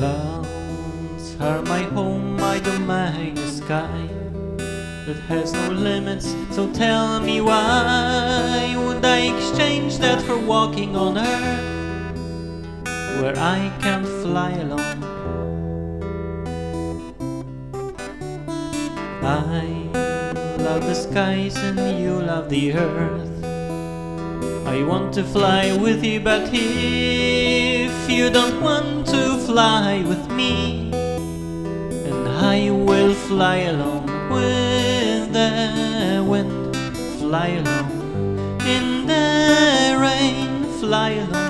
Clouds are my home, my domain, the sky that has no limits. So tell me why would I exchange that for walking on earth where I can fly alone? I love the skies and you love the earth. I want to fly with you, but if you don't want to fly with me, and I will fly alone with the wind, fly alone in the rain, fly alone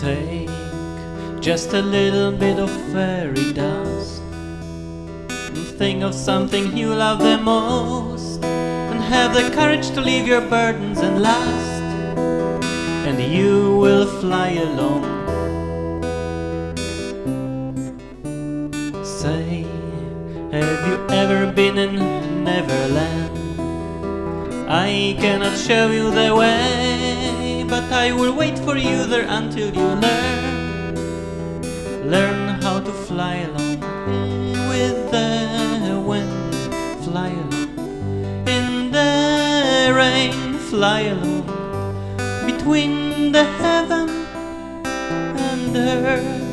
Take just a little bit of fairy dust and think of something you love the most and have the courage to leave your burdens and lust and you will fly alone. Say have you ever been in neverland? I cannot show you the way but i will wait for you there until you learn. Learn how to fly alone with the wind. Fly alone in the rain fly alone between the heaven and earth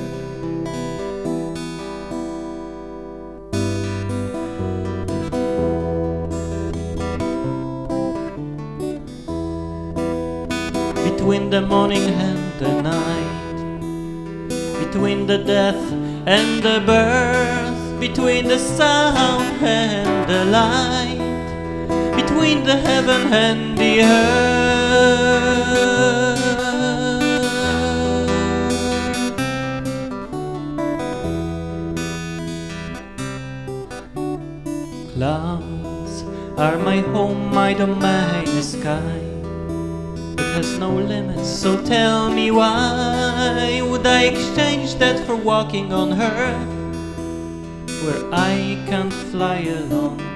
between the morning and the night. Between the death and the birth, between the sound and the light, between the heaven and the earth. Clouds are my home, my domain, the sky it has no limits. So tell me why would I exchange that for walking on earth where I can't fly alone?